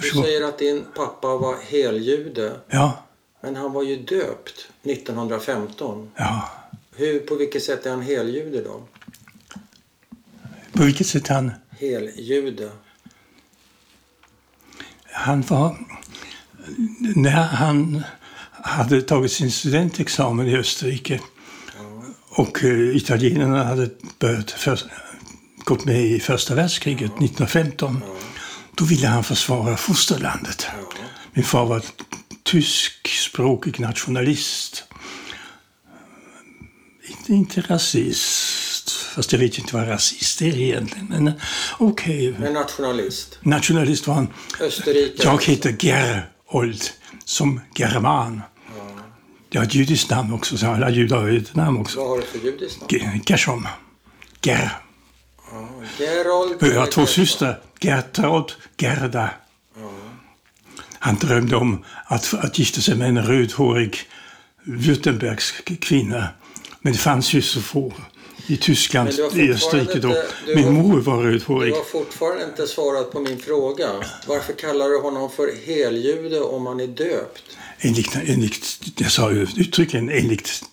Du säger att din pappa var heljude, Ja, men han var ju döpt 1915. ja. Hur, på vilket sätt är han heljude då? På vilket sätt han... Heljude. Han var... När han hade tagit sin studentexamen i Österrike och eh, italienarna hade börjat för, gått med i första världskriget 1915. Då ville han försvara fosterlandet. Min far var tyskspråkig nationalist. Inte, inte rasist, fast jag vet inte vad rasist är egentligen. Men okej, En nationalist. nationalist var han. Österrike. Jag heter Gerold, som german. Jag har ett judiskt namn också, så alla judar har ett namn också. Vad har du för judiskt namn? Ge- Gershom. Ger. Ja, Gerold. Jag har två systrar, Gertrud, Gerda. Han drömde om att, att gifta sig med en rödhårig württembergsk kvinna. Men det fanns ju så få i Tyskland, du i Österrike då. inte- du Min mor var Du rödhårig. har fortfarande inte svarat på min fråga. Varför kallar du honom för heljude om han är döpt? Enligt, enligt, jag sa ju uttryckligen enligt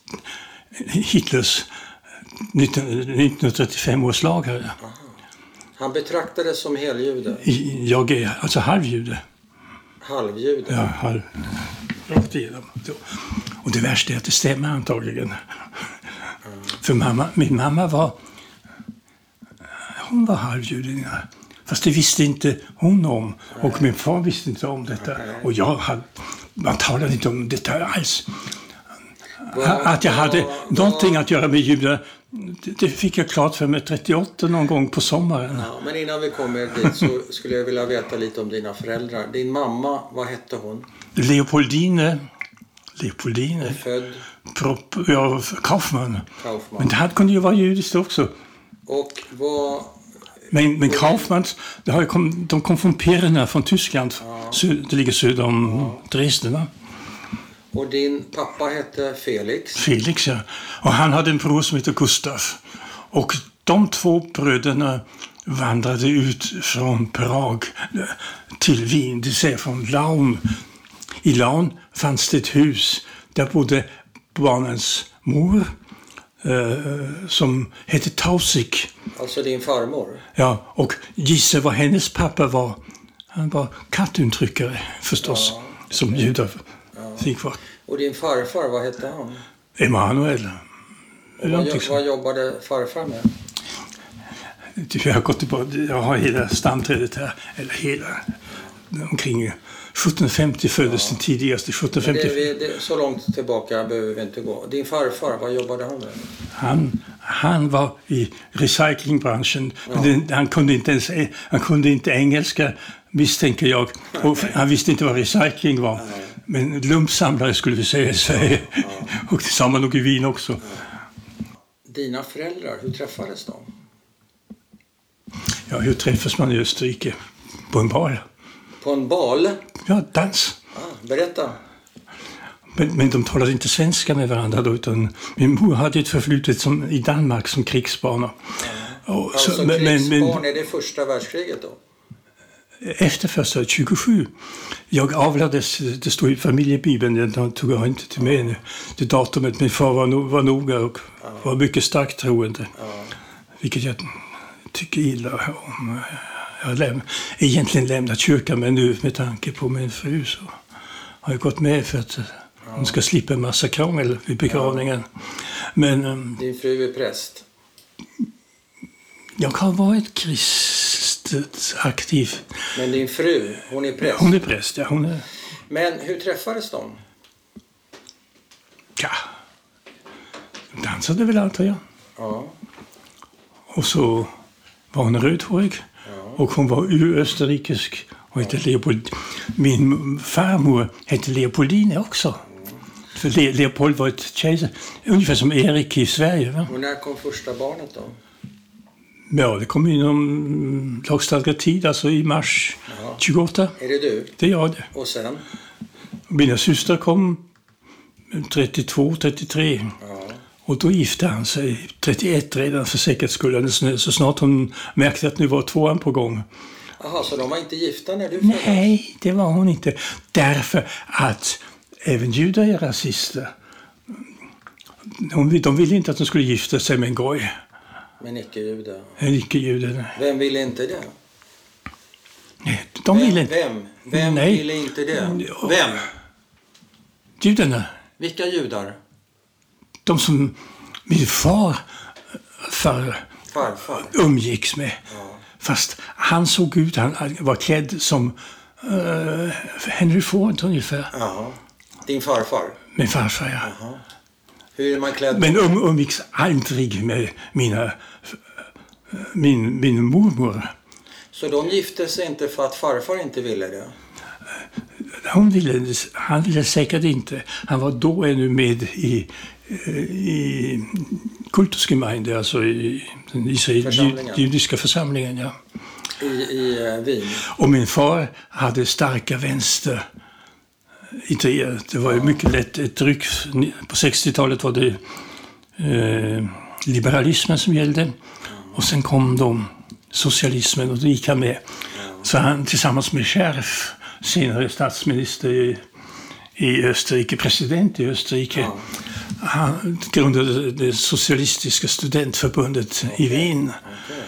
Hitlers 19, 1935 års lag. här. Han betraktades som heljude. Jag är alltså halvjude. Halvjude. Ja, halv, rakt igenom. Och det värsta är att det stämmer antagligen. För mamma, min mamma var hon var halvjudinna. Fast det visste inte hon om. Och min far visste inte om detta. Och jag hade, man talade inte om detta alls. Att jag hade någonting att göra med judar, det, fick jag klart för mig 38 någon gång på sommaren. Ja, men innan vi kommer dit så skulle jag vilja veta lite om dina föräldrar. Din mamma, vad hette hon? Leopoldine, Leopoldine, Född Prop, ja, Kaufmann. Kaufmann. Men det här kunde ju vara judiskt också. Och vad... Men, men Kaufmanns, det har ju kom, de kom från Pirna från Tyskland. Sö, det ligger söder om Dresden. Va? Och din pappa hette Felix. Felix, ja. Och han hade en bror som heter Gustaf. Och de två bröderna vandrade ut från Prag till Wien, det vill säga från Laun. I Laun fanns det ett hus. Där bodde barnens mor, eh, som hette Tausig. Alltså din farmor. Ja, och gissa vad hennes pappa var. Han var kattuntryckare förstås, som judar vara. Och din farfar, vad hette han? Emanuel. Vad, jo- vad jobbade farfar med? Jag har gått tillbaka, jag har hela stamträdet här, eller hela, omkring 1750 föddes den tidigaste, Men 1750. det, det, så långt tillbaka behöver vi inte gå. Din farfar, vad jobbade han med? Han, han var i recyclingbranschen, men den, han, kunde inte ens, han kunde inte engelska misstänker jag. Och han visste inte vad recycling var. Men lumpsamlare skulle vi säga i Sverige. Och det sa man nog i Wien också. Dina föräldrar, hur träffades de? Ja, hur träffas man i Österrike? På en bar. På en bal? Ja, dans. Ah, berätta. Men, men de talade inte svenska med varandra då, utan min mor hade ett förflutet som, i Danmark som krigsbarn. Och Alltså så- men- krigsbarn, men- är det första världskriget då? Efter första 27. Jag avlades, det står i familjebibeln, jag tog jag inte till mig nu, det datumet. Min far var, no, var noga och var mycket starkt troende. Vilket jag tycker illa om. Jag har läm, egentligen lämnat kyrkan, men nu med tanke på min fru så har jag gått med för att hon ska slippa en massa krångel vid begravningen. Men ehm, Din fru är präst. jag har varit kristet aktiv. Men din fru, hon är präst. Hon är präst, ja. Hon är, Men hur träffades de? ja. De dansade väl antar jag. Ja. Och så var hon rödhårig. Och hon var österrikisk och hette Leopold. Min farmor hette Leopoldine också. För Le Leopold var ett kejsar. Ungefär som Erik i Sverige. Va? Och när kom första barnet då? Ja, det kom inom lagstadgad tid, alltså i mars 28. Är det du? Det är jag det. Och sen? Mina systrar kom 32, 33. Ja. Och då gifte han sig 31 redan för säkerhets skull. Så snart hon märkte att nu var tvåan på gång. Jaha, så de var inte gifta när du föddes? Nej, det var hon inte. Därför att även judar är rasister. De, de ville inte att de skulle gifta sig med en goj, Men icke-jude. icke-jude. Vem ville inte det? Nej, De ville Vem? inte. Vem, vem Nej. ville inte det? Ja. Vem? Judarna, Vilka judar? de som min far för Farfar? umgicks med. Ja. Fast han såg ut, han var klädd som uh, Henry Ford ungefär. Jaha. Din farfar? Min farfar, ja. Jaha. Hur är man klädd? Men um, umgicks aldrig med mina, min, min mormor. Så de gifte sig inte för att farfar inte ville det? Hon ville, han ville säkert inte. Han var då ännu med i, i Kultusgemeinde, alltså i den judiska församlingen. Ja. I, i eh, Wien? Och min far hade starka idéer. Det var ju mycket lätt ett tryck. På 60-talet var det eh, liberalismen som gällde. Och sen kom de socialismen och då gick han med. Så han tillsammans med Scherf, senare statsminister i, i Österrike, president i Österrike, han grundade det socialistiska studentförbundet i Wien. Okay.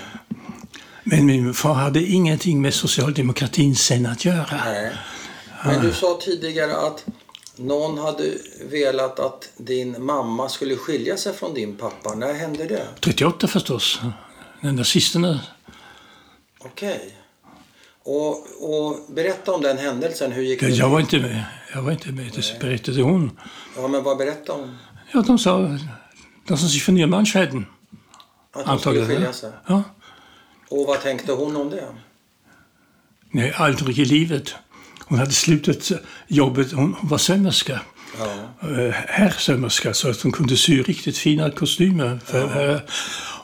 Men min far hade ingenting med socialdemokratin sen att göra. Nej. Men du sa tidigare att någon hade velat att din mamma skulle skilja sig från din pappa. När hände det? 38 förstås. När nazisterna... Okej. Och, och berätta om den händelsen. Hur gick det? Jag var inte med. Jag var inte med. Det berättade hon. Ja, men vad berätta om? Ja, de sa... De som sich von ihrem Mann scheiden. Att de skulle skilja sig? Ja. Och vad tänkte hon om det? Nej, aldrig i livet. Hon hade slutat jobbet. Hon var sömmerska. Ja. eh, herrsömmerska så att hon kunde sy riktigt fina kostymer. Herrar.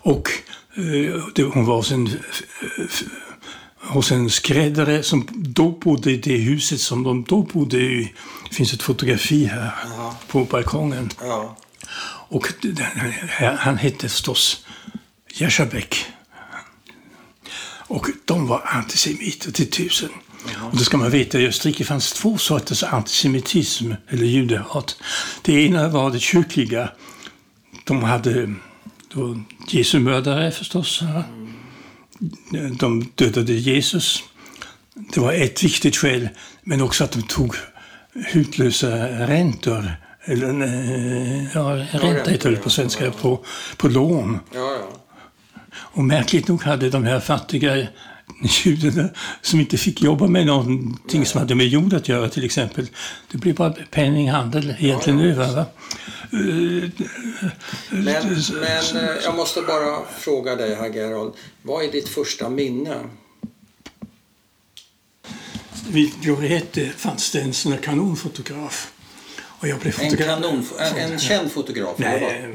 Och eh, hon var hos en, eh, hos en skräddare som då bodde i det huset som de då bodde i. Det finns ett fotografi här Jaha. på balkongen. Ja. Och han hette förstås Jersabek. Och de var antisemiter till tusen. Och då ska man veta, i Österrike fanns två sorters antisemitism, eller judehat. Det ena var det kyrkliga. De hade då Jesu mördare förstås. De dödade Jesus. Det var ett viktigt skäl, men också att de tog hutlösa räntor. Eller eh, ja, ränta heter det på svenska, på, på lån. Och märkligt nog hade de här fattiga judarna som inte fick jobba med någonting som hade med jord att göra till exempel. Det blev bara penninghandel egentligen Ja, över. Va? Eh, Men, men eh, jag måste bara fråga dig, herr Gerhold. Vad är ditt första minne? Vid Gloriette fanns det en sån här kanonfotograf. Och jag blev En, fotograf. kanon, en, en känd fotograf? Nej,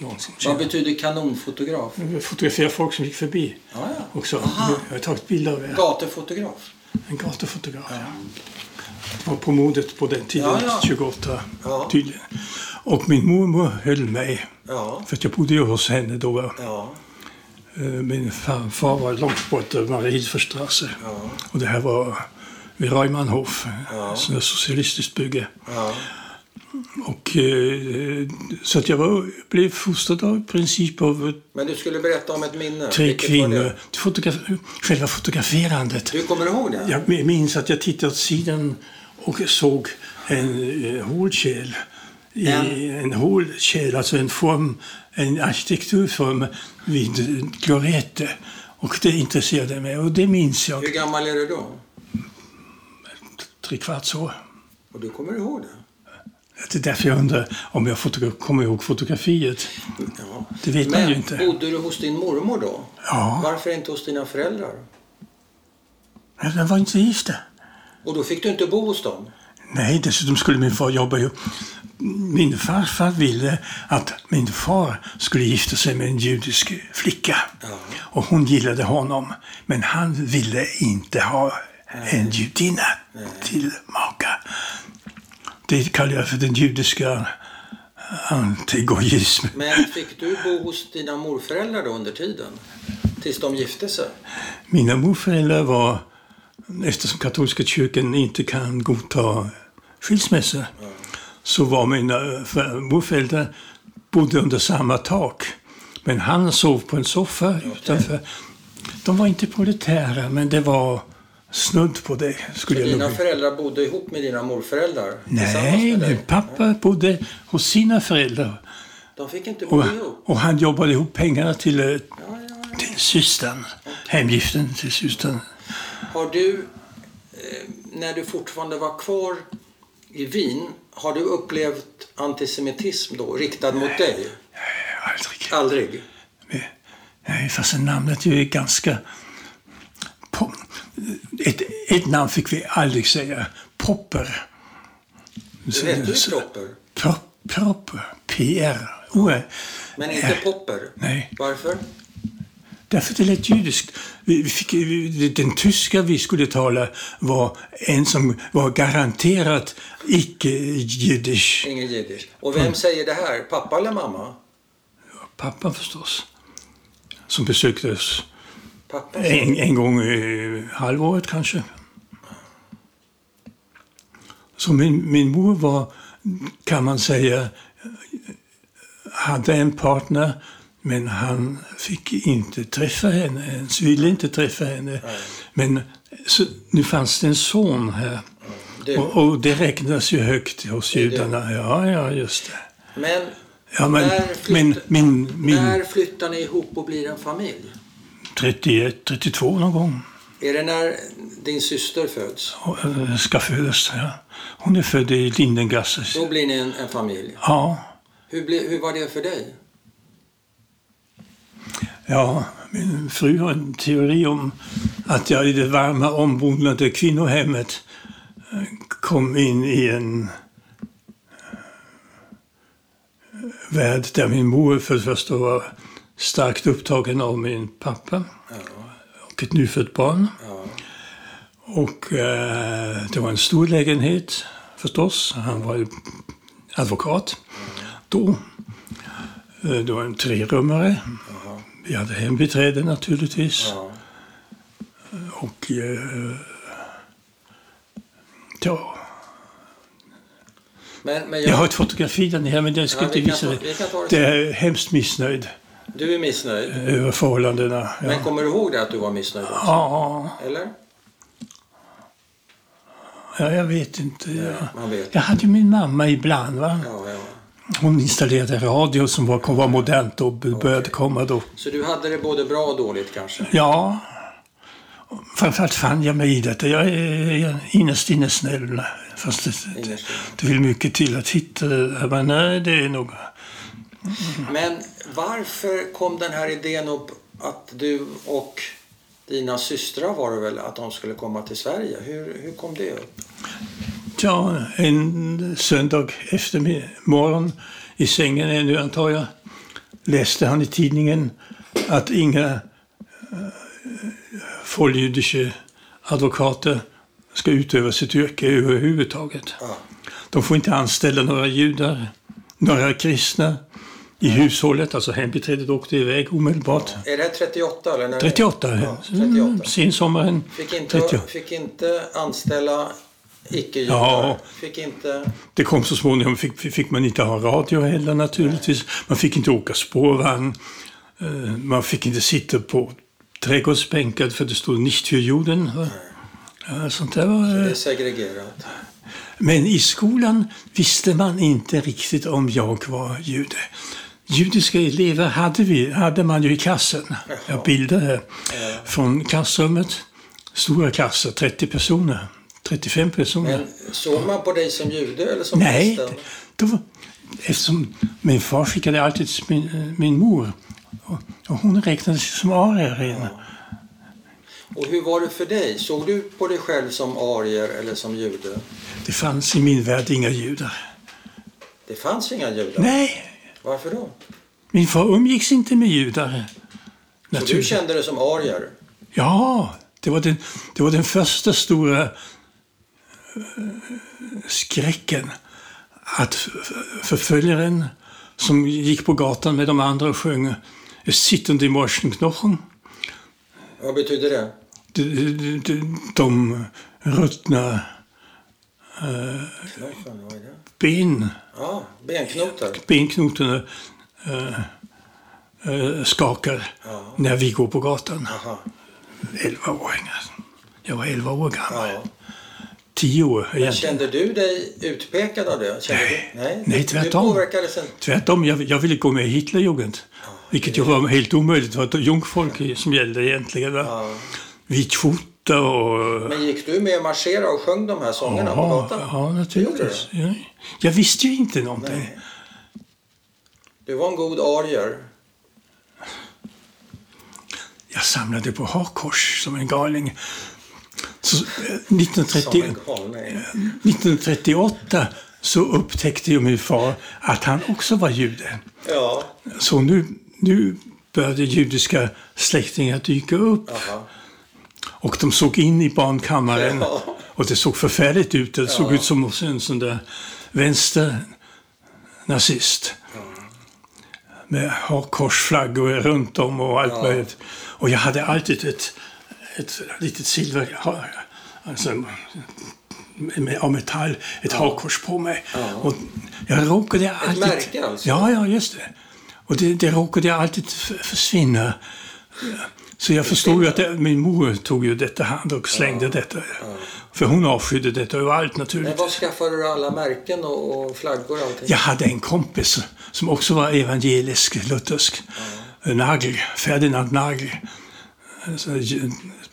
va, någon som Vad betyder kanonfotograf? Jag fotograferade folk som gick förbi Ja, ja. också. Aha. Jag har tagit bilder av er. Gatufotograf? En gatufotograf. Det var på modet på den tiden, Ja, ja. 28 Ja. tydligen. Och min mormor höll mig, Ja. för att jag bodde ju hos henne då. Ja. Eh, Min far, var långt borta, Mariehilferstrasse. Ja. Och det här var vid Reumannhof, Ja. ett socialistiskt bygge. Och, eh, så att jag var, blev fostrad av, i princip av Men du skulle berätta om ett minne. tre kvinnor. Fotograf- själva fotograferandet. Du kommer ihåg det? Jag minns att jag tittade åt sidan och såg en eh, hålkärl. I, En? en hålkärl, alltså en form, en arkitekturform vid Gloriette. Och det intresserade mig och det minns jag. Hur gammal är du då? Tre kvarts år. Och du kommer ihåg det? Det är därför jag undrar om jag kommer ihåg fotografiet. Ja. Det vet man Men ju inte. bodde du hos din mormor då? Ja, Varför inte hos dina föräldrar? men den var inte gifta. Och då fick du inte bo hos dem? Nej, dessutom skulle min far jobba. Min farfar ville att min far skulle gifta sig med en judisk flicka. Ja. Och hon gillade honom. Men han ville inte ha en judinna till maka. Det kallar jag för den judiska antigoismen. Men fick du bo hos dina morföräldrar då under tiden? Tills de gifte sig? Mina morföräldrar var, eftersom katolska kyrkan inte kan godta skilsmässa, så var mina för- morföräldrar bodde under samma tak. Men han sov på en soffa utanför. De var inte proletära, men det var snudd på det, skulle jag Dina nog föräldrar bodde ihop med dina morföräldrar? Nej, min pappa bodde hos sina föräldrar. De fick inte bo Och, ihop? och han jobbade ihop pengarna till, eh, Ja, ja. till systern. Hemgiften till systern. Har du, eh, när du fortfarande var kvar i Wien, har du upplevt antisemitism då, riktad mot dig? Aldrig. Aldrig? Nej, fast namnet är ju ganska... Ett, ett namn fick vi aldrig säga. Popper. Du hette ju Propper, Pro, Propper. PR. OR. men inte Popper. Nej, Varför? därför det lät judiskt. Vi, fick, den tyska vi skulle tala var en som var garanterat icke-jiddisch. Ingen jiddisch. Och vem säger det här? Pappa eller mamma? Pappa förstås. Som besökte oss Pappa. en, en gång i halvåret kanske. Så min, min mor var, kan man säga, hade en partner men han fick inte träffa henne, ens ville inte träffa henne. Men så, nu fanns det en son här. Du, Och, och det räknas ju högt hos Det judarna. Ja, ja, just det. men Ja, men, När flytt- men min, min när flyttar ni ihop och blir en familj? 31, 32 någon gång. Är det när din syster föds? Eh, ska födas. Ja. Hon är född i Lindengasse. Då blir ni en, en familj. Ja, Hur, ble, hur var det för dig? ja, min fru har en teori om att jag i det varma ombonade kvinnohemmet eh, kom in i en eh, värld där min mor för det första var starkt upptagen av min pappa och ett nyfött barn. Och eh, det var en stor lägenhet förstås. Han var advokat då. Eh, det var en trerummare. Vi hade hembiträde naturligtvis. Ja. Och eh, ja, Men, men jag har jag, ett fotografi där nere men jag ska Ja, inte visa ta- det. vi Det är hemskt missnöjd du är missnöjd. över förhållandena. Men Ja, kommer du ihåg det att du var missnöjd också? ja, Eller? ja jag vet inte. Ja. Man vet. Jag hade min mamma ibland. Va? Ja, ja. Hon installerade radio som var, var modernt och började komma då. Så du hade det både bra och dåligt kanske? Ja, framförallt fann jag mig i detta. Jag är innerst inne snäll. Fast det, det, det vill mycket till att hitta det. Men nej, det är nog... Men varför kom den här idén upp att du och dina systrar var det väl, att de skulle komma till Sverige? Hur, hur kom det upp? Ja, en söndag eftermorgon i sängen ännu antar jag läste han i tidningen att inga äh, folkjüdische advokater ska utöva sitt yrke överhuvudtaget. Ja. De får inte anställa några judar, några kristna i hushållet. Alltså hembiträdet åkte iväg omedelbart. Är det här 38 eller? När 38, Ja, mm, 38. sensommaren Fick inte, 30. fick inte anställa icke-judar? Ja. Fick inte... Det kom så småningom, fick, fick man inte ha radio heller naturligtvis. Man fick inte åka spårvagn. Eh, Man fick inte sitta på trädgårdsbänkar för det stod nicht für Juden. Ja, sånt där var, Det eh, är segregerat. Men i skolan visste man inte riktigt om jag var jude. Judiska elever hade, vi, hade man ju i klassen. Jag här från klassrummet. Stora klasser, 30 personer. 35 personer. Men såg man på dig som jude eller som Nej, kristen? var, eftersom min far skickade alltid min, min mor. Och, hon räknades som arier in. Och hur var det för dig? Såg du på dig själv som arier eller som jude? Det fanns i min värld inga judar. Det fanns inga judar. Nej, Varför då? min far umgicks inte med judar. Så du kände dig som arier? Ja, det var den, det var den första stora eh, skräcken. Att förföljaren som gick på gatan med de andra och sjöng Es sitter die Morschenknochen Vad betyder det? De, de, de, de ruttna Knoppen, vad är det? Ben, Ja, benknotor. benknotorna eh, eh, skakar Ja. när vi går på gatan. Aha. 11 år. Jag var 11 år gammal. Ja. 10 år Men egentligen. kände du dig utpekad av det? Kände Nej. Du? Nej, Nej, Du tvärtom. påverkades inte. Tvärtom, jag, jag ville gå med i Hitlerjugend. Vilket ju var helt omöjligt. Det var jungfolk i- som gällde egentligen. Ja. Vit skjorta och... Men gick du med och marscherade och sjöng de här sångerna på Ja, gatan? ja, naturligtvis. Ja. Jag visste ju inte någonting. Nej. Du var en god arier. Jag samlade på hakkors som en galning. Så, eh, Som 1930, en galning. 1938 så upptäckte ju min far att han också var jude. Ja. Så nu, nu började judiska släktingar dyka upp. Aha. Och de såg in i barnkammaren. Ja. Och det såg förfärligt ut. Det såg Ja. ut som en sån där vänster nazist. Med hakkorsflaggor runt om och allt Ja. möjligt. Och jag hade alltid ett, ett litet silver... Alltså, av metall, ett hakkors på mig. Ja. Och jag råkade alltid... märke alltså? Ja, ja, just det. Och det, det råkade alltid f- försvinna. Så jag förstod ju att det, min mor tog ju detta hand och slängde detta. För hon avskydde detta överallt Men naturligt. var skaffade du alla märken och, och flaggor och allting? Jag hade en kompis som också var evangelisk, luthersk. Nagel, Ferdinand Nagel. Alltså,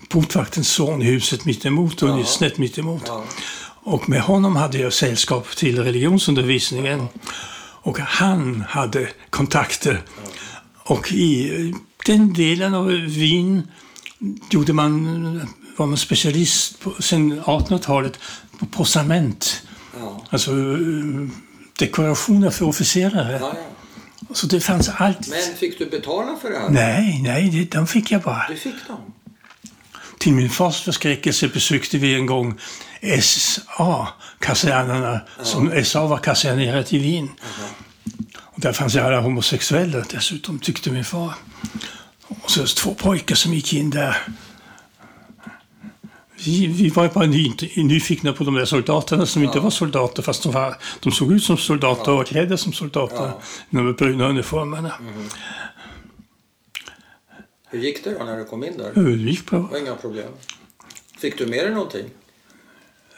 Portvaktens son i huset mittemot och Ja. snett mittemot. Ja. Och med honom hade jag sällskap till religionsundervisningen. Och han hade kontakter. Och i den delen av Wien gjorde man, var man specialist på, sen 1800-talet på posament. Ja. Alltså eh, dekorationer för officerare. Ja, ja. Så det fanns allt. Men fick du betala för det här? Nej, nej, det, de fick jag bara. Du fick dem? Till min fars förskräckelse besökte vi en gång SA-kasernerna, som SA var kasernerat i Wien. Och där fanns ju alla homosexuella dessutom, tyckte min far. Och så två pojkar som gick in där. Vi, vi var bara ny, nyfikna på de där soldaterna som inte var soldater fast de, var, de såg ut som soldater och var klädda som soldater. Ja. De bruna uniformerna. Hur gick det då när du kom in där? Det gick bra. Det var inga problem. Fick du med dig någonting?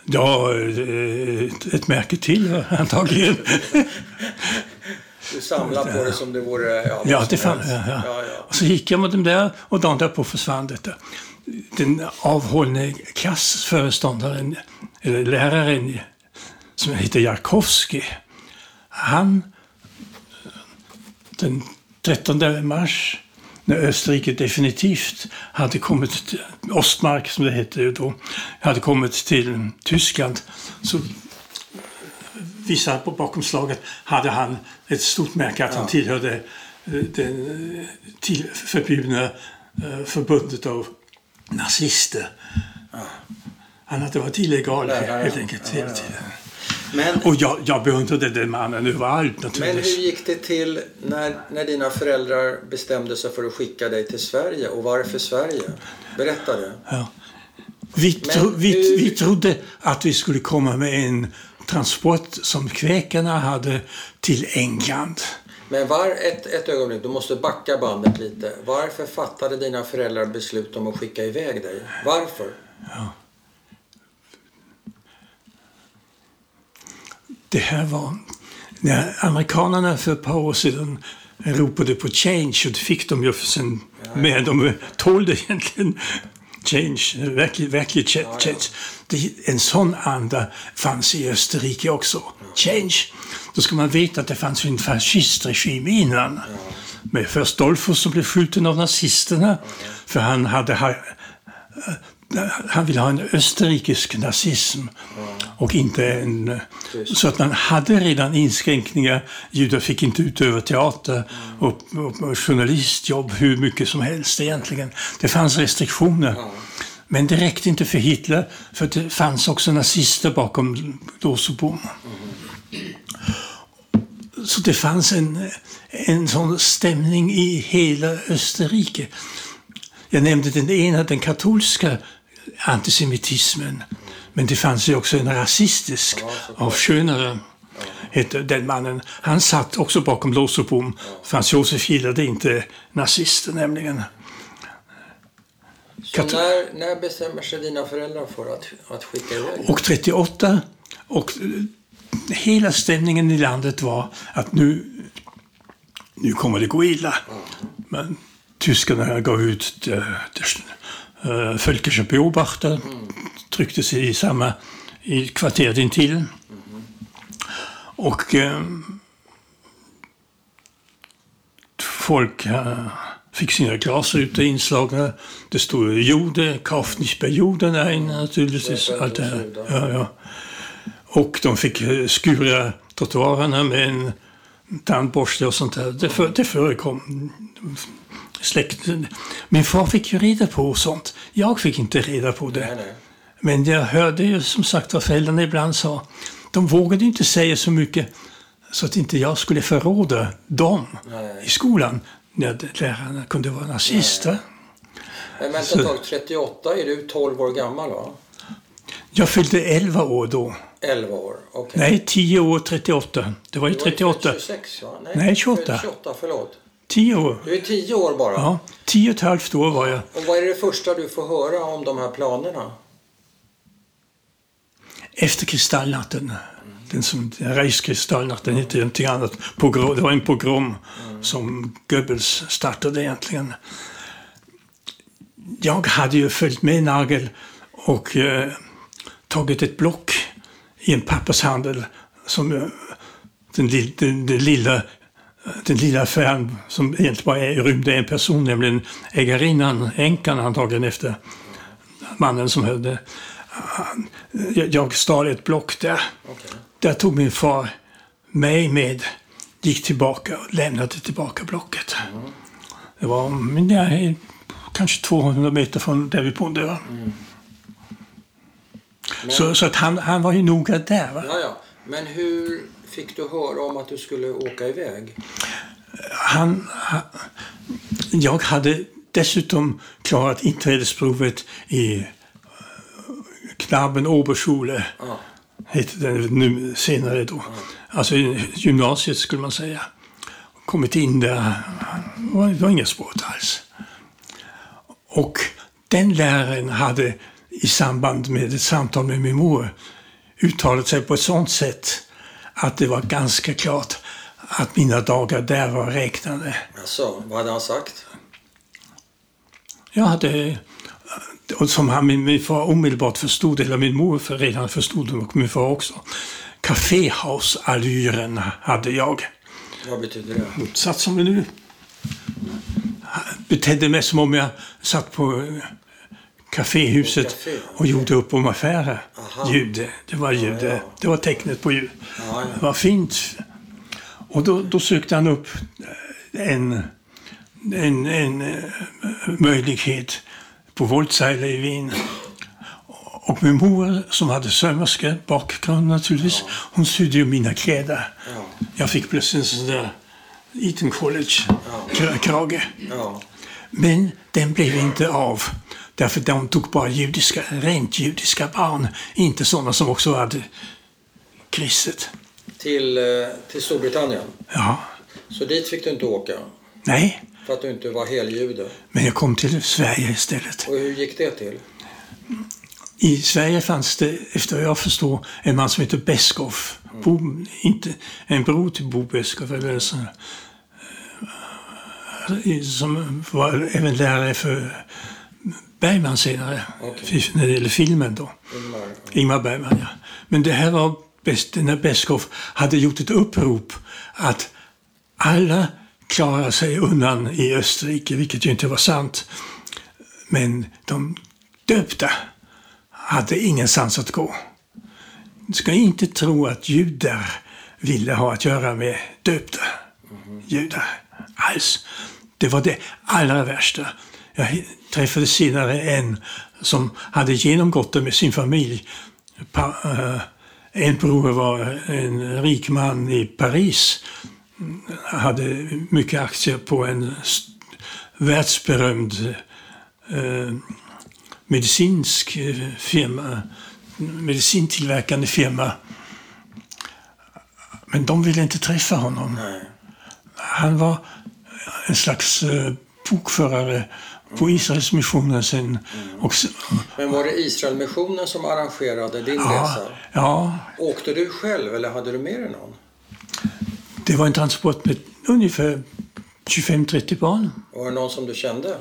Ja, eh, ett, ett märke till antagligen. Du samlade på det som det vore... Ja, Ja, det jag. Ja. Ja, ja. Och så gick jag med dem där och dagen därpå försvann detta. Den avhållne klassföreståndaren, eller läraren, som heter Jarkowski, han den 13 mars när Österrike definitivt hade kommit, till, Ostmark som det hette då, hade kommit till Tyskland så visade på bakomslaget hade han ett stort märke att han tillhörde eh, det eh, till förbjudna eh, förbundet av nazister. Han hade varit illegal Ja, ja, ja. helt enkelt Ja, hela ja, ja. tiden. Men, Och jag, jag beundrade den mannen överallt men naturligtvis. hur gick det till när, när dina föräldrar bestämde sig för att skicka dig till Sverige? Och varför Sverige? Berätta det. Ja. Vi, Men tro, vi, vi trodde att vi skulle komma med en transport som kväkarna hade till England. Men var ett, ett ögonblick, du måste backa bandet lite. Varför fattade dina föräldrar beslut om att skicka iväg dig? Varför? Det här var när amerikanerna för ett par år sedan ropade på change och det fick de ju sen med. De tålde egentligen change, verklig, verklig cha- change. Det, en sån anda fanns i Österrike också. Change. Då ska man veta att det fanns en fascistregim innan. Med först Dolphus som blev skjuten av nazisterna för han hade ha, han ville ha en österrikisk nazism och inte en... Så att man hade redan inskränkningar. Judar fick inte utöva teater och, och, och journalistjobb hur mycket som helst egentligen. Det fanns restriktioner. Men det räckte inte för Hitler, för det fanns också nazister bakom lås och bom. Så det fanns en, en sån stämning i hela Österrike. jag nämnde den ena, den katolska antisemitismen. Men det fanns ju också en rasistisk av Schönere. Hette den mannen. Han satt också bakom lås och bom. Frans Josef gillade inte nazister nämligen. Så när, när bestämmer sig dina föräldrar för att, att skicka iväg? Och 38. Och hela stämningen i landet var att nu, nu kommer det gå illa. Men tyskarna gav ut uh, Völkische Beobachter, tryckte sig i samma i kvarteret intill. Och uh, folk uh, fick sina glasrutor inslagna. Det stod Jude, Kauf nicht bei Juden ein, naturligtvis. Allt det här. Ja, ja. Och de fick skura trottoarerna med en tandborste och sånt där. Det, för, det förekom. Släkten. Min far fick ju reda på sånt. Jag fick inte reda på det. Nej, nej. Men jag hörde ju som sagt vad föräldrarna ibland sa. De vågade inte säga så mycket så att inte jag skulle förråda dem Nej. i skolan när lärarna kunde vara nazister. Men vänta ett tag, 38 är du 12 år gammal va? Jag fyllde 11 år då. 11 år, okej. Nej, 10 år 38. Det var ju Du var ju 38. född 26 va? Nej, 28. 28, förlåt. 10 år. Du är 10 år bara. Ja, 10 och ett halvt år var jag. Och vad är det första du får höra om de här planerna? Efter kristallnatten. Den som Reichskristallnatten hette någonting annat. Pogrom, det var en pogrom som Goebbels startade egentligen. Jag hade ju följt med Nagel och eh, tagit ett block i en pappershandel som eh, den, den, den lilla den lilla affären som egentligen bara rymde en person, nämligen ägarinnan, änkan antagligen efter mannen som hade... Han- Jag, stal ett block där. Okej. Där tog min far mig med, gick tillbaka och lämnade tillbaka blocket. Det var är kanske 200 meter från där vi bodde. Men, Så, så att han, han var ju noga där. Va? ja, ja. Men hur fick du höra om att du skulle åka iväg? Han, jag hade dessutom klarat inträdesprovet i eh, Knaben Oberschule, Ja. hette det nu senare då. Alltså i gymnasiet skulle man säga. Kommit in där, det var, inga språk alls. Och den läraren hade i samband med ett samtal med min mor uttalat sig på ett sådant sätt att det var ganska klart att mina dagar där var räknade. Alltså, vad hade han sagt? Jag hade, och som han, min, min far omedelbart förstod, eller min mor för redan förstod och min far också, kaféhausallyren hade jag. Vad betyder det? Satt som det nu. Betedde mig som om jag satt på kaféhuset och gjorde upp om affärer. Aha. Jude, det var jude. ja. Det var tecknet på jude. Ja, ja. Det var fint. Och då, då sökte han upp eh, en, en, en eh, möjlighet på Voltseile i Wien. Och min mor, som hade sömmerskebakgrund naturligtvis, hon sydde ju mina kläder. Ja. Jag fick plötsligt en sån där Eton College-krage. Ja. Men den blev inte av. Därför de tog bara judiska, rent judiska barn. Inte sådana som också hade kristet. Till, eh, till Storbritannien. Ja, Så dit fick du inte åka? nej. För att du inte var heljude? Men jag kom till Sverige istället. Och hur gick det till? I Sverige fanns det, efter vad jag förstår, en man som heter Beskow. Bo, inte, en bror till Bo Beskow, eller sån, eh, som var även lärare för Bergman senare, Okej. när det gäller filmen då. Ingmar? Ingmar Bergman, ja. Men det här var bäst, när Beskow hade gjort ett upprop att alla klarar sig undan i Österrike, vilket ju inte var sant. Men de döpta hade ingenstans att gå. Du ska inte tro att judar ville ha att göra med döpta judar alls. Det var det allra värsta. Jag träffade senare en som hade genomgått det med sin familj. Eh, en bror var en rik man i Paris. hade mycket aktier på en världsberömd eh, medicinsk eh, firma, medicintillverkande firma. Men de ville inte träffa honom. Han var en slags eh, bokförare på Israelsmissionen sen. Och, Men var det Israelmissionen som arrangerade din ja, resa? ja, Åkte du själv eller hade du med dig någon? det var en transport med ungefär 25-30 barn. Var det någon som du kände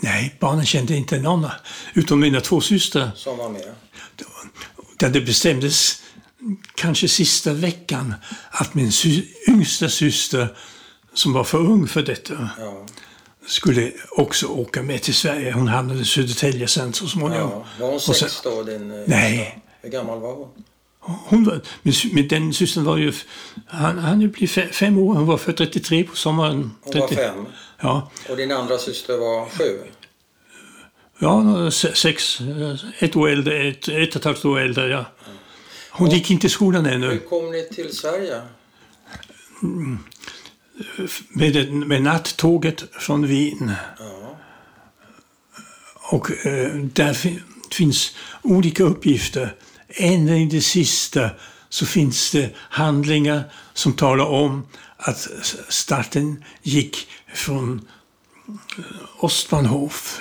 Nej, barnen kände inte någon, utom mina två systrar. som var med? Där det bestämdes kanske sista veckan att min sy yngsta syster, som var för ung för detta, Ja. Skulle också åka med till Sverige. Hon hamnade i Södertälje sen så småningom. ja. Var hon Och sen- sex då, din eh, Nej. Hur gammal var hon? Hon var, min, den systern var ju... Han, han fe- fem år. Hon var född 33 på sommaren. Hon var 30 fem. Ja, Och din andra syster var sju? ja se- sex. Ett år äldre, ett, ett och ett halvt år äldre, ja. Hon gick inte i skolan Hur ännu. kom ni till Sverige? Med, med nattåget från Wien. Ja. Och eh, där fin, finns olika uppgifter. Ända in det sista så finns det handlingar som talar om att starten gick från eh, Ostbahnhof.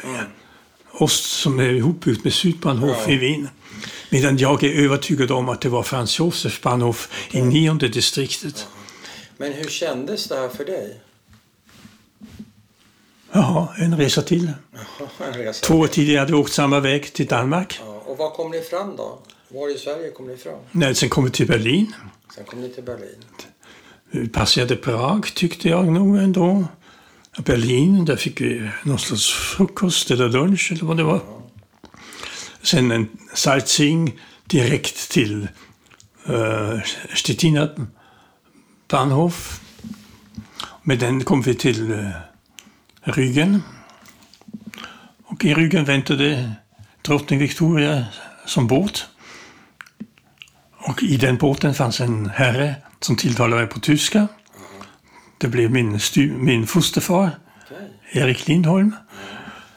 Ost som är ihopbyggt med Sydbahnhof Ja. i Wien. Medan jag är övertygad om att det var Franz Josef Bahnhof i nionde distriktet. Men hur kändes det här för dig? Ja, en resa till. En resa. Två år tidigare hade vi åkt samma väg till Danmark. Ja. Och var kom ni fram då? Var i Sverige kom ni fram? När sen kom vi till Berlin. Sen kom ni till Berlin. Vi passerade Prag tyckte jag nog ändå. Berlin, där fick vi någon slags frukost eller lunch eller vad det var. Sen en sightseeing direkt till uh, Stettina Bahnhof. Med den kom vi till uh, Rügen. Och i Rügen väntade drottning Victoria som båt. Och i den båten fanns en herre som tilltalade mig på tyska. Det blev min, min fosterfar. Erik Lindholm.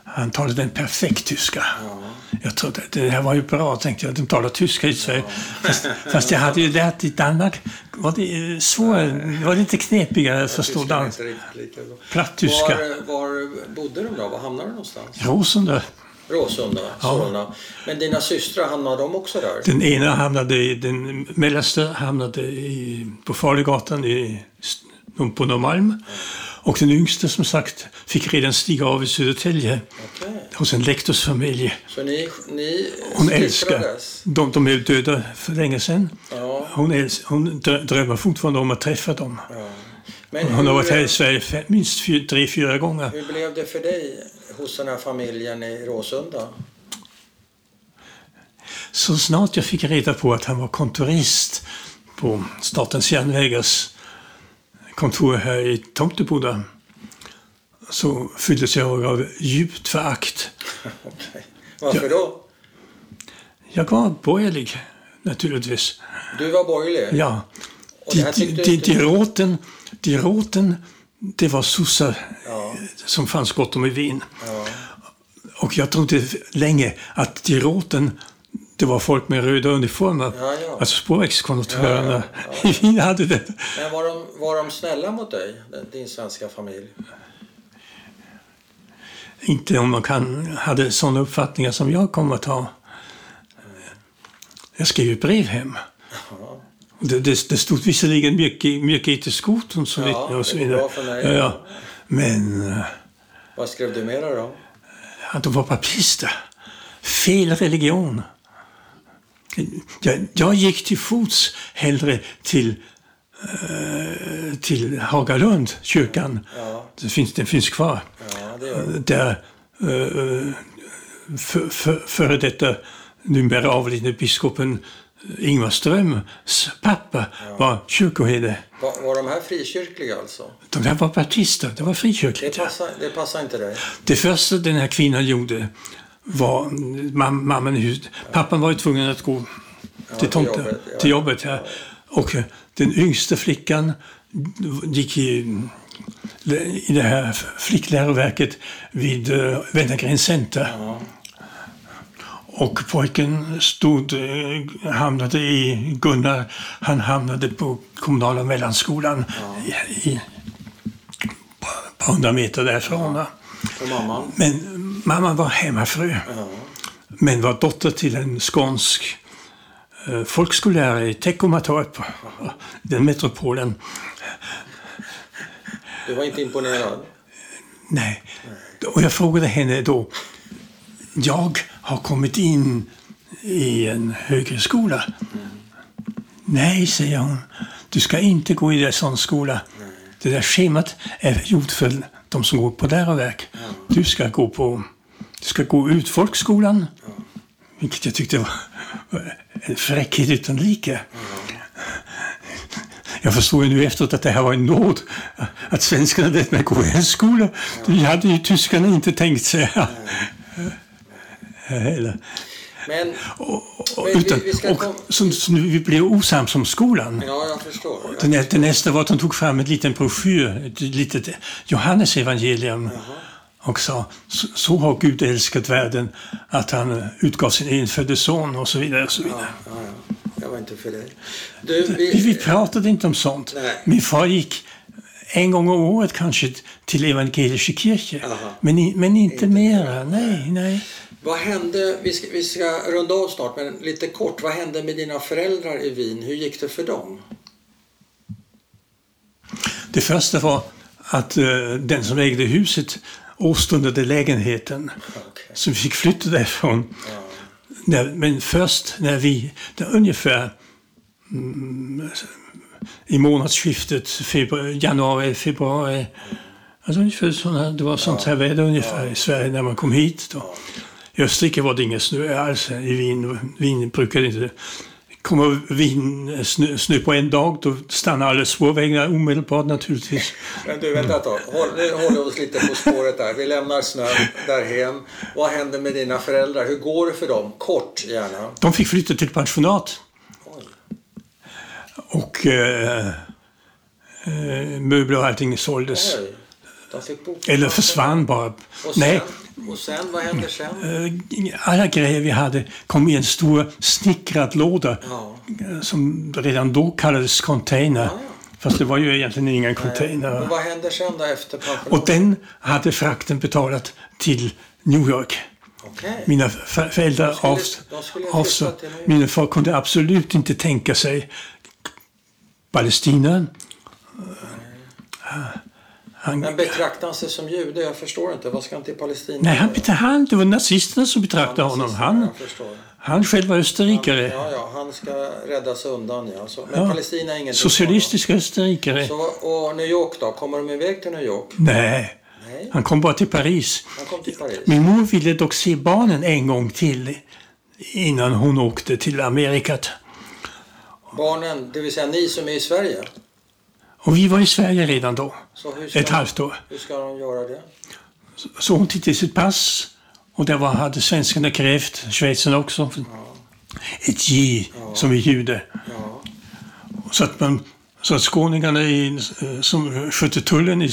Han talade en perfekt tyska. Jag trodde att det här var ju bra, tänkte jag. De talar tyska i Sverige. Fast, fast jag hade ju lärt i Danmark. Var det eh, svårare, var det inte knepigare att förstå Tyskan är dans? inte riktigt lika bra. Platt tyska. Var, var bodde de då? Var hamnade de någonstans? Råsunda. Råsunda, Solna. Men dina systrar, hamnade de också där? Den ena hamnade i, den mellersta hamnade i, på Farligatan i, på Norrmalm. Och den yngsta som sagt fick redan stiga av i Södertälje Okej. hos en lektorsfamilj. Så ni, ni Hon älskar. De, de är döda för länge sedan. Ja, Hon, äls, hon drö- drömmer fortfarande om att träffa dem. ja. Men Hon har varit här i hur, Sverige fe- minst fyr, tre, fyra gånger. hur blev det för dig hos den här familjen i Råsunda? Så snart jag fick reda på att han var kontorist på Statens järnvägars kontor här i Tomteboda så fylldes jag av djupt förakt. Okej. Varför då? Jag var borgerlig, naturligtvis. Du var borgerlig? Ja. Och De, de, de, inte- de, råten, de råten, det var sossar Ja. som fanns gott om i Wien. Ja. Och jag trodde länge att de råten, det var folk med röda uniformer. Ja, ja. Alltså spårvägskonduktörerna Ja, i Wien hade det. Men var de, var de snälla mot dig, din svenska familj? Inte om man kan, hade sådana uppfattningar som jag kommer att ha. Jag skrev ju brev hem. Det, det, det stod visserligen mycket, mycket skoten och så Ja. Och så vidare. Ja, ja. Men eh, Vad skrev du mera då? att de var papister. Fel religion. Jag, jag gick till fots hellre till, eh, till Hagalund, kyrkan. Ja, Det finns, den finns kvar. ja det där uh, för, för, före detta numera avlidne biskopen Ingvar Ströms pappa var kyrkoherde. Var, var de här frikyrkliga alltså? De där var baptister, det var Det frikyrkligt. ja. passar, det passar inte dig? Det första den här kvinnan gjorde var, mam, mamman i huset, pappan var ju tvungen att gå till, till tomten, jobbet, ja. till jobbet. Ja. Och eh, den yngsta flickan gick i i det här flickläroverket vid uh, Wennergren Center. Ja. Och pojken stod, eh, hamnade i, Gunnar, han hamnade på kommunala mellanskolan i, i, ett par hundra meter därifrån. va. Och mamman? Men mamman var hemmafru, Ja. men var dotter till en skånsk eh, folkskollärare i Teckomatorp, den metropolen. Du var inte imponerad? Nej. Och jag frågade henne då, jag har kommit in i en högre skola. Nej, säger hon, du ska inte gå i en sån skola. Det där schemat är gjort för de som går på läroverk. Du ska gå på, du ska gå ut folkskolan. Vilket jag tyckte var en fräckhet utan like. Jag förstår ju nu efteråt att det här var en nåd. Att svenskarna lät mig gå i en skola. Det hade ju tyskarna inte tänkt sig. Heller. Men, Och, vi- utan, vi ska och, kom- så, så nu vi blev osams om skolan. ja, jag förstår. Det, det nästa var att de tog fram en liten broschyr, ett litet Johannes evangelium och sa så, så har Gud älskat världen att han utgav sin enfödde son och så vidare. Och så vidare. Ja, ja. Jag var inte för dig. Du, Vi, vi vi, pratade inte om sånt. Nej. Min far gick en gång om året kanske till Evangelische Kirche. Aha. Men, men inte mera. Nej, nej. Vad hände, vi ska, vi ska runda av snart, men lite kort. Vad hände med dina föräldrar i Wien? Hur gick det för dem? Det första var att eh, den som ägde huset åstundade lägenheten. Okej. Så vi fick flytta därifrån. Ja. Men först när vi, ungefär mm, i månadsskiftet februari, januari, februari. Alltså ungefär såna, det var sånt här väder ungefär i Sverige när man kom hit. Då. I Österrike var det ingen snö alls. I Wien, Wien brukade inte komma Wien, snö, snö på en dag, då stannar alla spårvägar omedelbart naturligtvis. Men du, vänta ett tag. Håll, nu håller vi oss lite på spåret där. Vi lämnar snön därhen. Vad hände med dina föräldrar? Hur går det för dem? Kort gärna. De fick flytta till pensionat. Oj. Och eh, eh, möbler och allting såldes. Eller försvann bara. Nej, och sen, vad hände sen? eh, alla grejer vi hade kom i en stor snickrad låda Ja. eh, som redan då kallades container. Ja. Fast det var ju egentligen ingen Men container. vad hände sen då efter pensionen? Och den hade frakten betalat till New York. Okej. Mina föräldrar skulle- avs- de skulle avså. flytta till New York. Min far kunde absolut inte tänka sig Palestina. Han, Men betraktar han sig som jude? Jag förstår inte. Vad ska han till Palestina? nej, han, han, det var nazisterna som betraktade Ja, honom. Han, han själv var österrikare. Ja, ja, han ska räddas undan. Ja. Så, men Ja. Palestina är inget Socialistisk österrikare. Så, och New York då? Kommer de iväg till New York? Nej, Nej, han kom bara till Paris. han kom till Paris. Min mor ville dock se barnen en gång till innan hon åkte till Amerikat. Barnen, det vill säga ni som är i Sverige. Och vi var i Sverige redan då, Så ett halvt år. hur ska de göra det? Så hon tittade i sitt pass och där var, hade svenskarna krävt, schweizarna också, ett J som är jude. Ja, Så att, man, så att skåningarna i, eh, som skötte tullen i,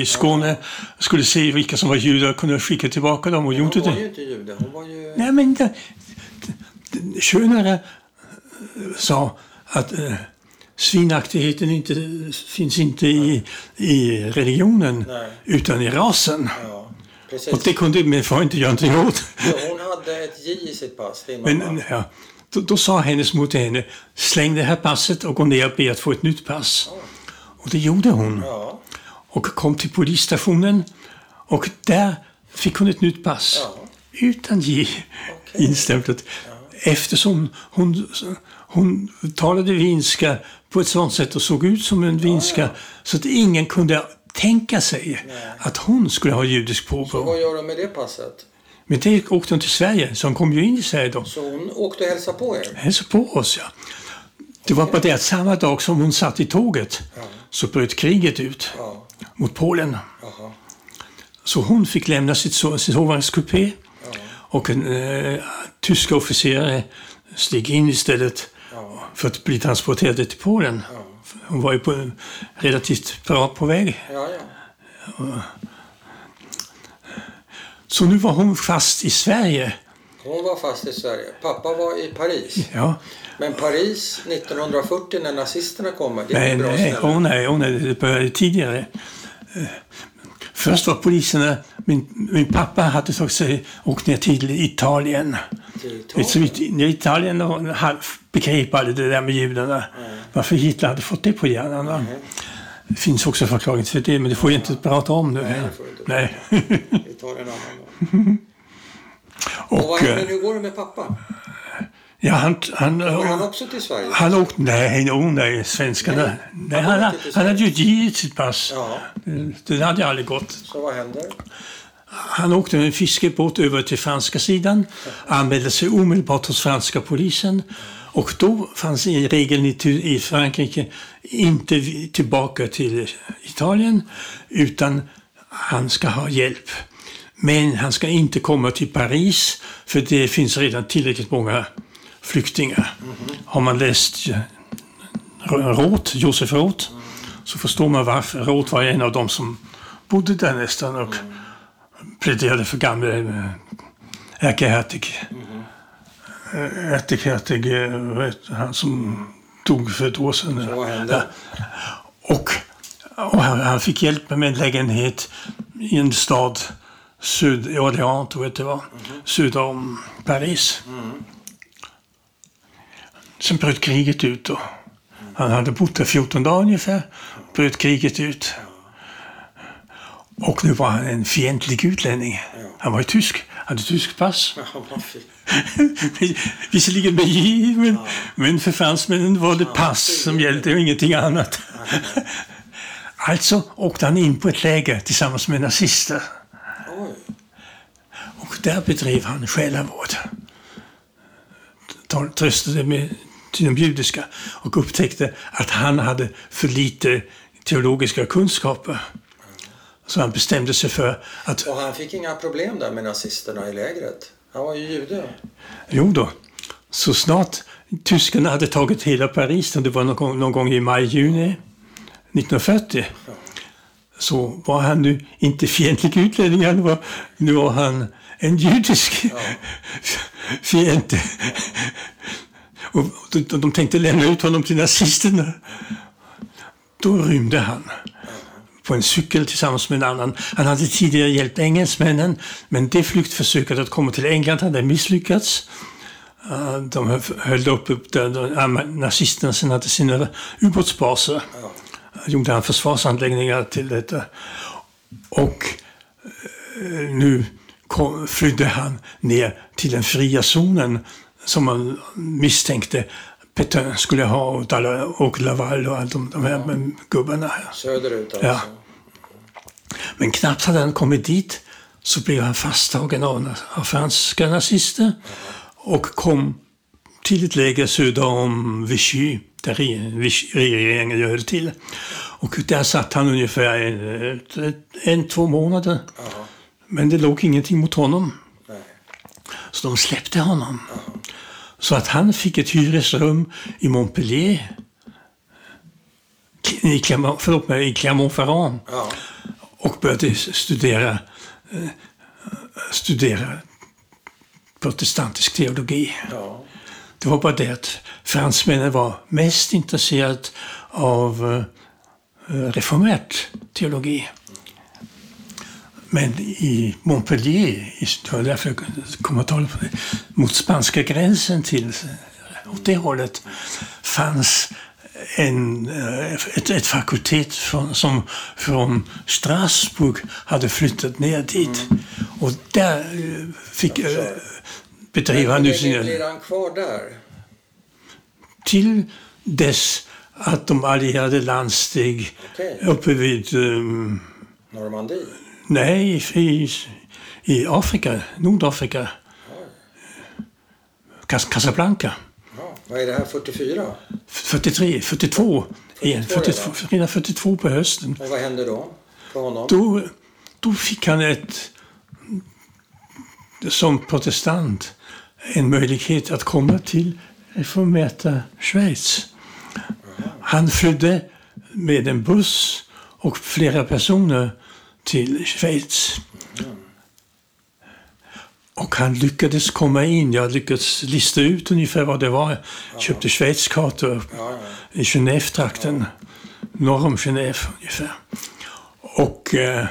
i Skåne skulle se vilka som var judar och kunde skicka tillbaka dem och gjorde hon var det. ju inte jude. Hon var ju... Nej, men eh, sa att eh, svinaktigheten inte, finns inte i, i religionen Nej. utan i rasen. Ja. Och det kunde min far inte göra någonting åt. Jo, hon hade ett J i sitt pass, din Men mamma. ja, då, då sa hennes mor till henne, släng det här passet och gå ner och be att få ett nytt pass. Och det gjorde hon. Ja, Och kom till polisstationen och där fick hon ett nytt pass. Ja. Utan J instämplat. Eftersom hon, hon talade vinska på ett sånt sätt och såg ut som en vinska så att ingen kunde tänka sig att hon skulle ha judisk påbrå. vad gör de med det passet? Men det åkte hon till Sverige, så hon kom ju in i Sverige då. Så hon åkte och hälsade på er? Hälsa på oss, ja. Det var bara det att samma dag som hon satt i tåget så bröt kriget ut Ja, mot Polen. jaha. Så hon fick lämna sitt, sin sovvagnskupé och en eh, tyska officerare steg in istället för att bli transporterad till Polen. Hon var ju på, relativt bra på väg Ja, ja. Så nu var hon fast i Sverige. Hon var fast i Sverige. Pappa var i Paris. Ja. Men Paris 1940 när nazisterna kommer, det är Nej, ett bra nej, ställe. åh nej, åh nej, det började tidigare. Först var poliserna, min, min pappa hade sig, åkt ner till Italien. Till Italien. i- Italien de hade- begrep aldrig det där med judarna. Varför Hitler hade fått det på hjärnan. va? Det finns också förklaring till det, men det får jag inte prata om nu. Nej, det får du. Nej. Vi tar en annan gång. Och vad Och, händer, eh, hur går det med pappa? Ja, han, han, Går han också till Sverige? han åkte, nej, oh, nej, svenskarna. Nej, Nej, han han, hade ju givit sitt pass. Ja, Det hade ju aldrig gått. så vad händer? Han åkte med en fiskebåt över till franska sidan, anmälde sig omedelbart hos franska polisen och då fanns i regeln i, Frankrike inte tillbaka till Italien utan han ska ha hjälp. Men han ska inte komma till Paris för det finns redan tillräckligt många flyktingar. Har man läst eh, Roth, Josef Roth, så förstår man varför. Roth var en av dem som bodde där nästan och pläderade för gamle eh, ärkehertig. Eh, Ärkehertig, eh, heter han som dog för ett år sedan. Hände? Och, och han, han fick hjälp med en lägenhet i en stad syd, i Orléans tror jag det var, söder om Paris. Sen bröt kriget ut då. Han hade bott där 14 dagar ungefär, bröt kriget ut. Och nu var han en fientlig utlänning. Han var ju tysk, hade tysk pass. Visserligen med J, men, men för fransmännen var det pass som gällde och ingenting annat. Alltså åkte han in på ett läger tillsammans med nazister och där bedrev han själavård. Ta- Tröstade med till de judiska och upptäckte att han hade för lite teologiska kunskaper. Så han bestämde sig för att Och han fick inga problem där med nazisterna i lägret. Han var ju jude. Jo då, så snart tyskarna hade tagit hela Paris, det var någon gång, någon gång i maj-juni 1940, så var han nu inte fientlig utlänning, han var, nu var han en judisk fiende. Och de, de tänkte lämna ut honom till nazisterna. Då rymde han på en cykel tillsammans med en annan. Han hade tidigare hjälpt engelsmännen, men det flyktförsöket att komma till England hade misslyckats. Ah, de höll upp, där ah, nazisterna sen hade sina ubåtsbaser. Ah, gjorde han försvarsanläggningar till detta. Och eh, nu kom, flydde han ner till den fria zonen som man misstänkte Petain skulle ha och, alla, och Laval och alla de, de här gubbarna. här. Söderut alltså. Ja. Men knappt hade han kommit dit så blev han fasttagen av, av franska nazister och kom till ett läger söder om Vichy, där regeringen höll till. Och där satt han ungefär en, en två månader. Men det låg ingenting mot honom. Nej. Så de släppte honom. Så att han fick ett hyresrum i Montpellier. I Clermont, förlåt mig, i Clermont-Ferrand. Ja. Och började studera, eh, studera protestantisk teologi. Ja. Det var bara det att fransmännen var mest intresserade av eh, reformert teologi. Men i Montpellier, det var därför jag kom att tala på det, mot spanska gränsen till åt det hållet fanns en, eh, ett, ett fakultet från, som från Strasbourg hade flyttat ner dit. Och där eh, fick, eh, bedrev han nu sina blir han kvar där? till dess att de allierade landsteg Okej. uppe vid, um, Normandie? Nej, i, i Afrika, Nordafrika, Cas Casablanca. Ja. Vad är det här, 44? 43, 42, igen, 42 42, redan 42 på hösten. Och vad hände då för honom? Då, då fick han ett, som protestant en möjlighet att komma till reformerta Schweiz. Han flydde med en buss och flera personer till Schweiz. Och han lyckades komma in. Jag lyckades lista ut ungefär vad det var. Jag köpte Schweizkartor i Genève-trakten. Norr om Genève ungefär. Och eh,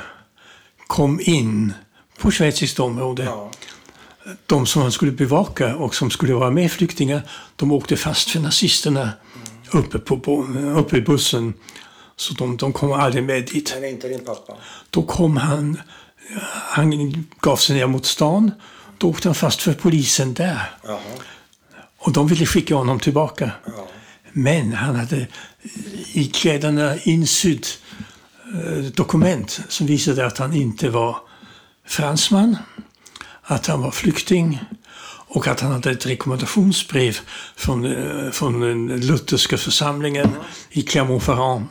kom in på schweiziskt område. De som han skulle bevaka och som skulle vara med flyktingar, de åkte fast för nazisterna uppe, på, på, uppe i bussen. Så de, de kom aldrig med dit. Men inte din pappa? Då kom han, han gav sig ner mot stan. Då åkte han fast för polisen där. Jaha. Och de ville skicka honom tillbaka. Ja. Men han hade i kläderna insydd eh, dokument som visade att han inte var fransman, att han var flykting och att han hade ett rekommendationsbrev från, eh, från den lutherska församlingen i Clermont-Ferrand.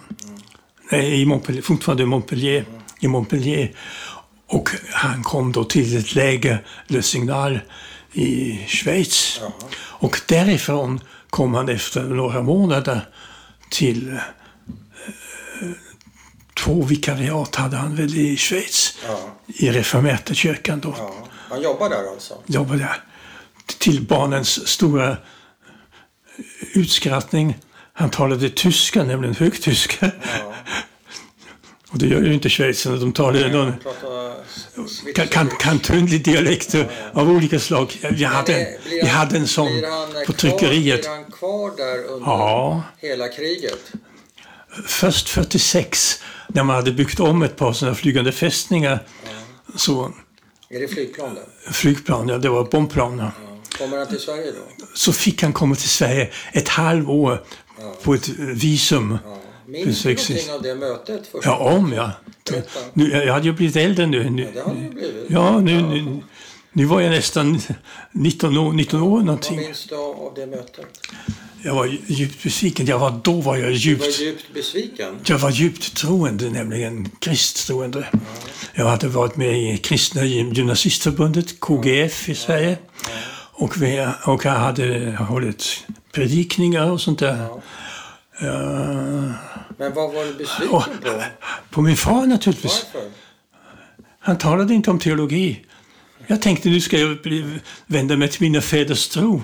Nej, i Montpellier, fortfarande i Montpellier, i Montpellier. Och han kom då till ett läger, Le Signal, i Schweiz. Och därifrån kom han efter några månader till eh, två vikariat hade han väl i Schweiz. Ja. I reformerta kyrkan då. ja. Han jobbar där alltså? Jobbade där. Till barnens stora utskrattning. Han talade tyska, nämligen högtyska. Ja. Och det gör ju inte schweizarna. De talar någon kan, kan, kantonlig dialekter av olika slag. Vi hade, vi hade en sån på tryckeriet. Blir han kvar där under Ja. hela kriget? Först 46, när man hade byggt om ett par sådana flygande fästningar, så Är det flygplan där? flygplan, ja det var bombplan. Ja. Kommer han till Sverige då? så fick han komma till Sverige ett halvår på ett visum. Ja. Minns du någonting av det mötet? Ja, om ja. Nu, jag hade ju blivit äldre nu. nu Det har det ju blivit. ja, nu, nu, nu var jag nästan 19 år, 19 år Vad någonting. minns du av det mötet? Jag var djupt besviken. Jag var, då var jag Du var djupt, djupt besviken. jag var djupt troende, nämligen kristtroende. Jag hade varit med i Kristna Gymnasistförbundet, KGF i Sverige. Och, vi, och jag hade hållit predikningar och sånt där. Eh, Men vad var du besviken och, på? på min far naturligtvis. Varför? Han talade inte om teologi. Jag tänkte nu ska jag bli, vända mig till mina fäders tro.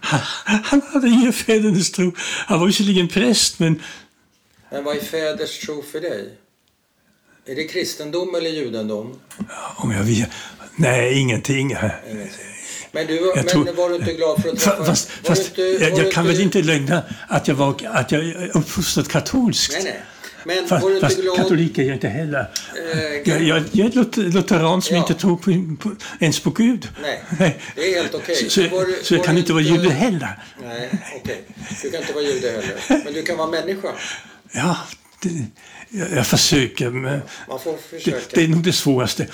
Han, han hade ingen fädernes tro. Han var visserligen präst, men Men vad är fäders tro för dig? Är det kristendom eller judendom? om jag vill... Nej, ingenting. Ingenting. Men, du, men tror- var du inte glad för att Fa- träffa... Fast, fast inte, jag, jag kan väl inte lögna att jag, var, att jag är uppfostrad katolskt. Nej, nej. Men Fast, var du inte fast glad... katolik är jag inte heller. Eh, Jag, jag, jag är lutheran som Ja. inte tror på, på, ens på Gud. Nej, det är helt okej. Så, så, var du- så jag kan inte vara jude heller. Nej, okej. Du kan inte vara jude heller. Men du kan vara människa. Ja, det, jag, jag försöker. Men får det, det är nog det svåraste.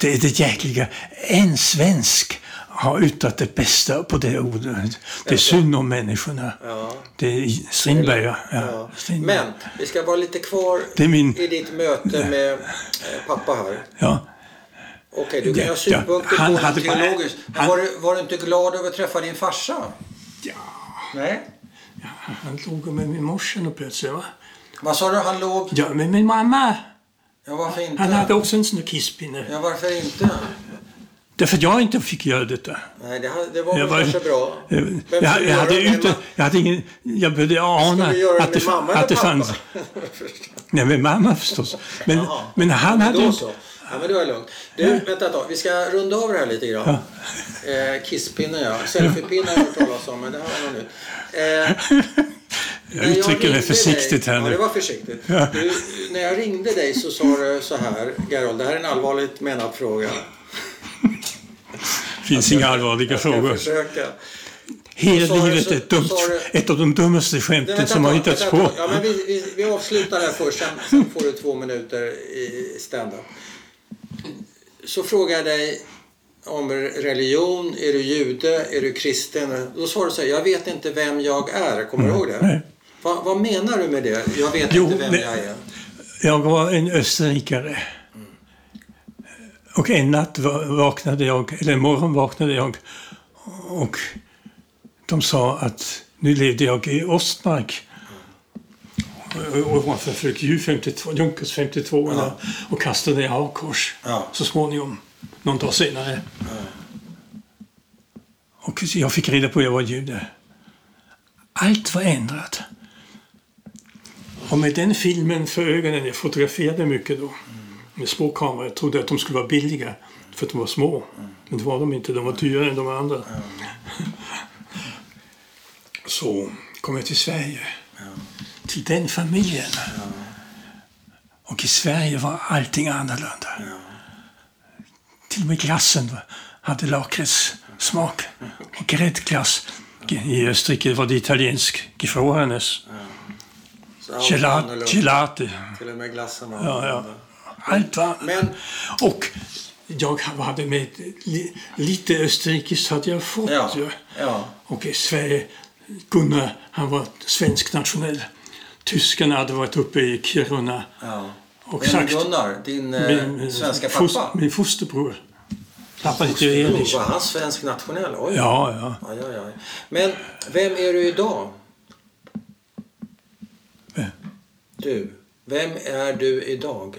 Det, är det jäkliga. En svensk har yttrat det bästa på det ordet. Det är synd om människorna. Ja. Det är Strindberg, ja. Ja. ja. Strindberg. Men vi ska vara lite kvar min- i ditt möte med eh, pappa här. Ja. Okej, du kan Ja, ha synpunkter ja, han på hade teologiskt. Han- var, du, var du inte glad över att träffa din farsa? ja. Nej. Han låg med min morsa plötsligt, va? Vad sa du? Han låg... Ja, med min mamma. Ja? Han hade också en sån där kisspinne. Ja, varför inte? Därför att jag inte fick göra detta. Nej, det, hade- det var Jag, väl var, kanske bra. jag, Vem jag, jag, hade ute, jag hade ingen... Jag började ana att det mamma att det fanns... Nej, med mamma förstås. Men, Jaha. men han Men hade... då så. Ja, men det lugnt. Du, vänta ett tag. Vi ska runda av det här lite grann. Eh, kisspinnen, ja. Selfiepinnen har jag hört talas om, men det här var något nytt. Eh, Jag när uttrycker mig ringde försiktigt dig, här Ja, det nu. var försiktigt. Du, när jag ringde dig så sa du så här, Gerald, det här är en allvarligt menad fråga. Det finns inga allvarliga Jag frågor. försöka. Hela livet så- är ett, dumt, du- ett av de dummaste skämten vänta som har hittats vänta på. Ja, men vi, vi, vi avslutar här först, sen, sen får du två minuter i stand-up. Så frågar jag dig om religion. Är du jude? Är du kristen? Då svarar du så här, jag vet inte vem jag är. Kommer du ihåg det? Nej. Va, vad menar du med det? Jag vet Jo, inte vem jag är. Jag var en österrikare. Och en natt va- vaknade jag, eller en morgon vaknade jag och de sa att nu levde jag i Ostmark. Och- Och man förflög ju 52, Junkers 52 Ja. och kastade ner avkors Ja. så småningom, någon dag senare. Och jag fick reda på att jag var jude. Allt var ändrat. Och med den filmen för ögonen, jag fotograferade mycket då med små kameror. Jag trodde att de skulle vara billiga för att de var små. Men det var de inte, de var dyrare än de andra. Så kom jag till Sverige, till den familjen. Och i Sverige var allting annorlunda. Till och med glassen hade lakritssmak. Och gräddglass. I Österrike var det italiensk Gefrorenes. Så allt Gelat, annorlunda. gelati. Till och med glassen var Ja, ja. Allt var... Men Och jag hade med li, lite österrikiskt hade jag fått. Ja, ja. Och i Sverige, Gunnar, han var svensk nationell. Tyskarna hade varit uppe i Kiruna. ja. Och Men sagt, Gunnar, din eh, min, svenska pappa. min fosterbror. Pappa heter Erich. Var han svensk nationell? Oj. Ja, ja. Aj, aj, aj. Men vem är du idag? Vem? Du. Vem är du idag?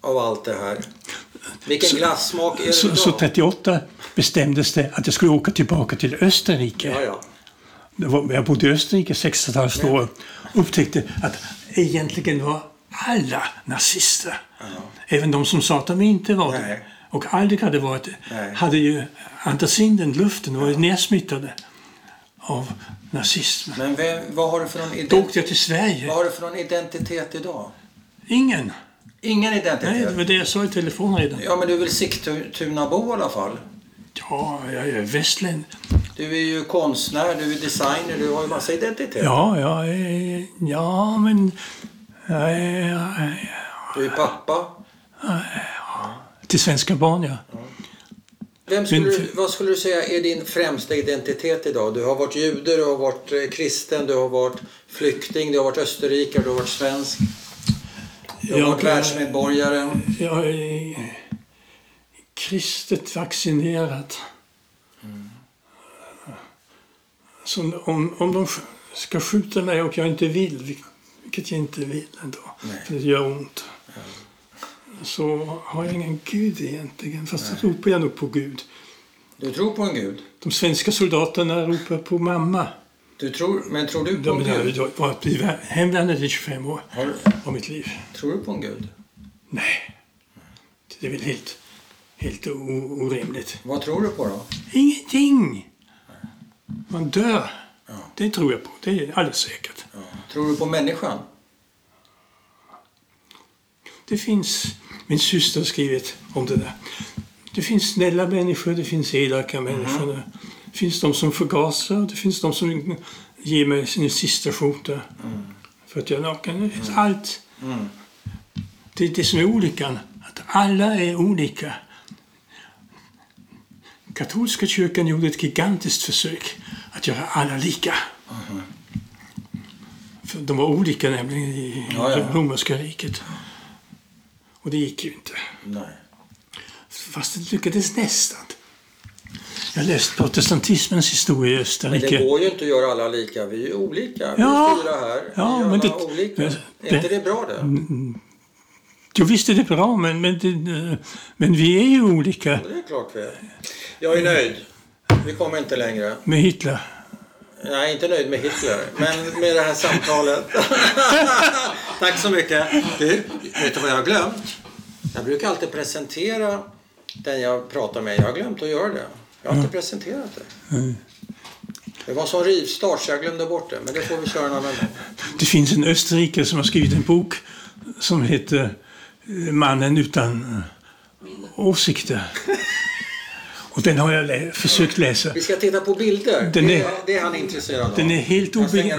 Av allt det här. Vilken glassmak är du Så, idag? så 38 bestämdes det att jag skulle åka tillbaka till Österrike. Ja, ja. Var, jag bodde i Österrike 6,5 år och upptäckte att egentligen var alla nazister. Även de som sa att de inte var det. Och aldrig hade varit det. Hade ju andats in den luften och var nedsmittade av nazismen. Men vem, vad, har du för någon Då åkte jag till Sverige. vad har du för någon identitet idag? Ingen. Ingen Nej, identitet? det var det jag sa i telefon redan. Ja, men du är väl Sigtunabo i alla fall? Ja, jag är västlänning. Du är ju konstnär, du är designer, du har ju massa identitet. Ja, ja, eh, ja, men... eh, ja, Du är pappa. till svenska barn, ja. Vem skulle du, vad skulle du säga är din främsta identitet idag? Du har varit jude, du har varit eh, kristen, du har varit flykting, du har varit österrikare, du har varit svensk. Du har Jag- varit världsmedborgare. Jag är kristet vaccinerad. Så om, om de sk- ska skjuta mig och jag inte vill, vilket jag inte vill ändå, för det gör ont, så har jag ingen gud egentligen. Fast så ropar jag nog på Gud. Du tror på en gud. De svenska soldaterna ropar på mamma. Du tror, men tror du på De en gud? i vär- hemvärnet i 25 år du, av mitt liv. tror du på en gud? Nej, det är väl helt, helt orimligt. Vad tror du på då? Ingenting. Man dör. Det tror jag på. Det är alldeles säkert. Tror du på människan? Det finns, min syster har skrivit om det där. Det finns snälla människor, det finns elaka människor. Det finns de som förgasar, det finns de som ger mig sin sista skjorta för att jag är naken. Det finns allt. Det är det som är olyckan, att alla är olika. Katolska kyrkan gjorde ett gigantiskt försök att göra alla lika. För de var olika nämligen i Ja, ja. romerska riket. Och det gick ju inte. Nej. Fast det lyckades nästan. Jag har läst protestantismens historia i Men Österrike. det går ju inte att göra alla lika. Vi är ju olika. Vi Ja. är fyra här. Ja, vi är men alla det- olika. men- är inte det bra det? Jo, visst är det bra, men, men, det, men vi är ju olika Det är klart vi är. Jag är nöjd. Vi kommer inte längre. med Hitler. Jag är inte nöjd med Hitler, men med det här samtalet. Tack så mycket. Du, vet du vad jag har glömt? Jag brukar alltid presentera den jag pratar med. Jag har glömt att göra det. Jag har inte presenterat det. Det var sån rivstart så jag glömde bort det. Men det får vi köra en annan gång. Det finns en österrikare som har skrivit en bok som heter eh, Mannen utan eh, åsikter. Och den har jag lä- försökt läsa. Vi ska titta på bilder. Den det, är- det är han intresserad av. Den är helt obegriplig.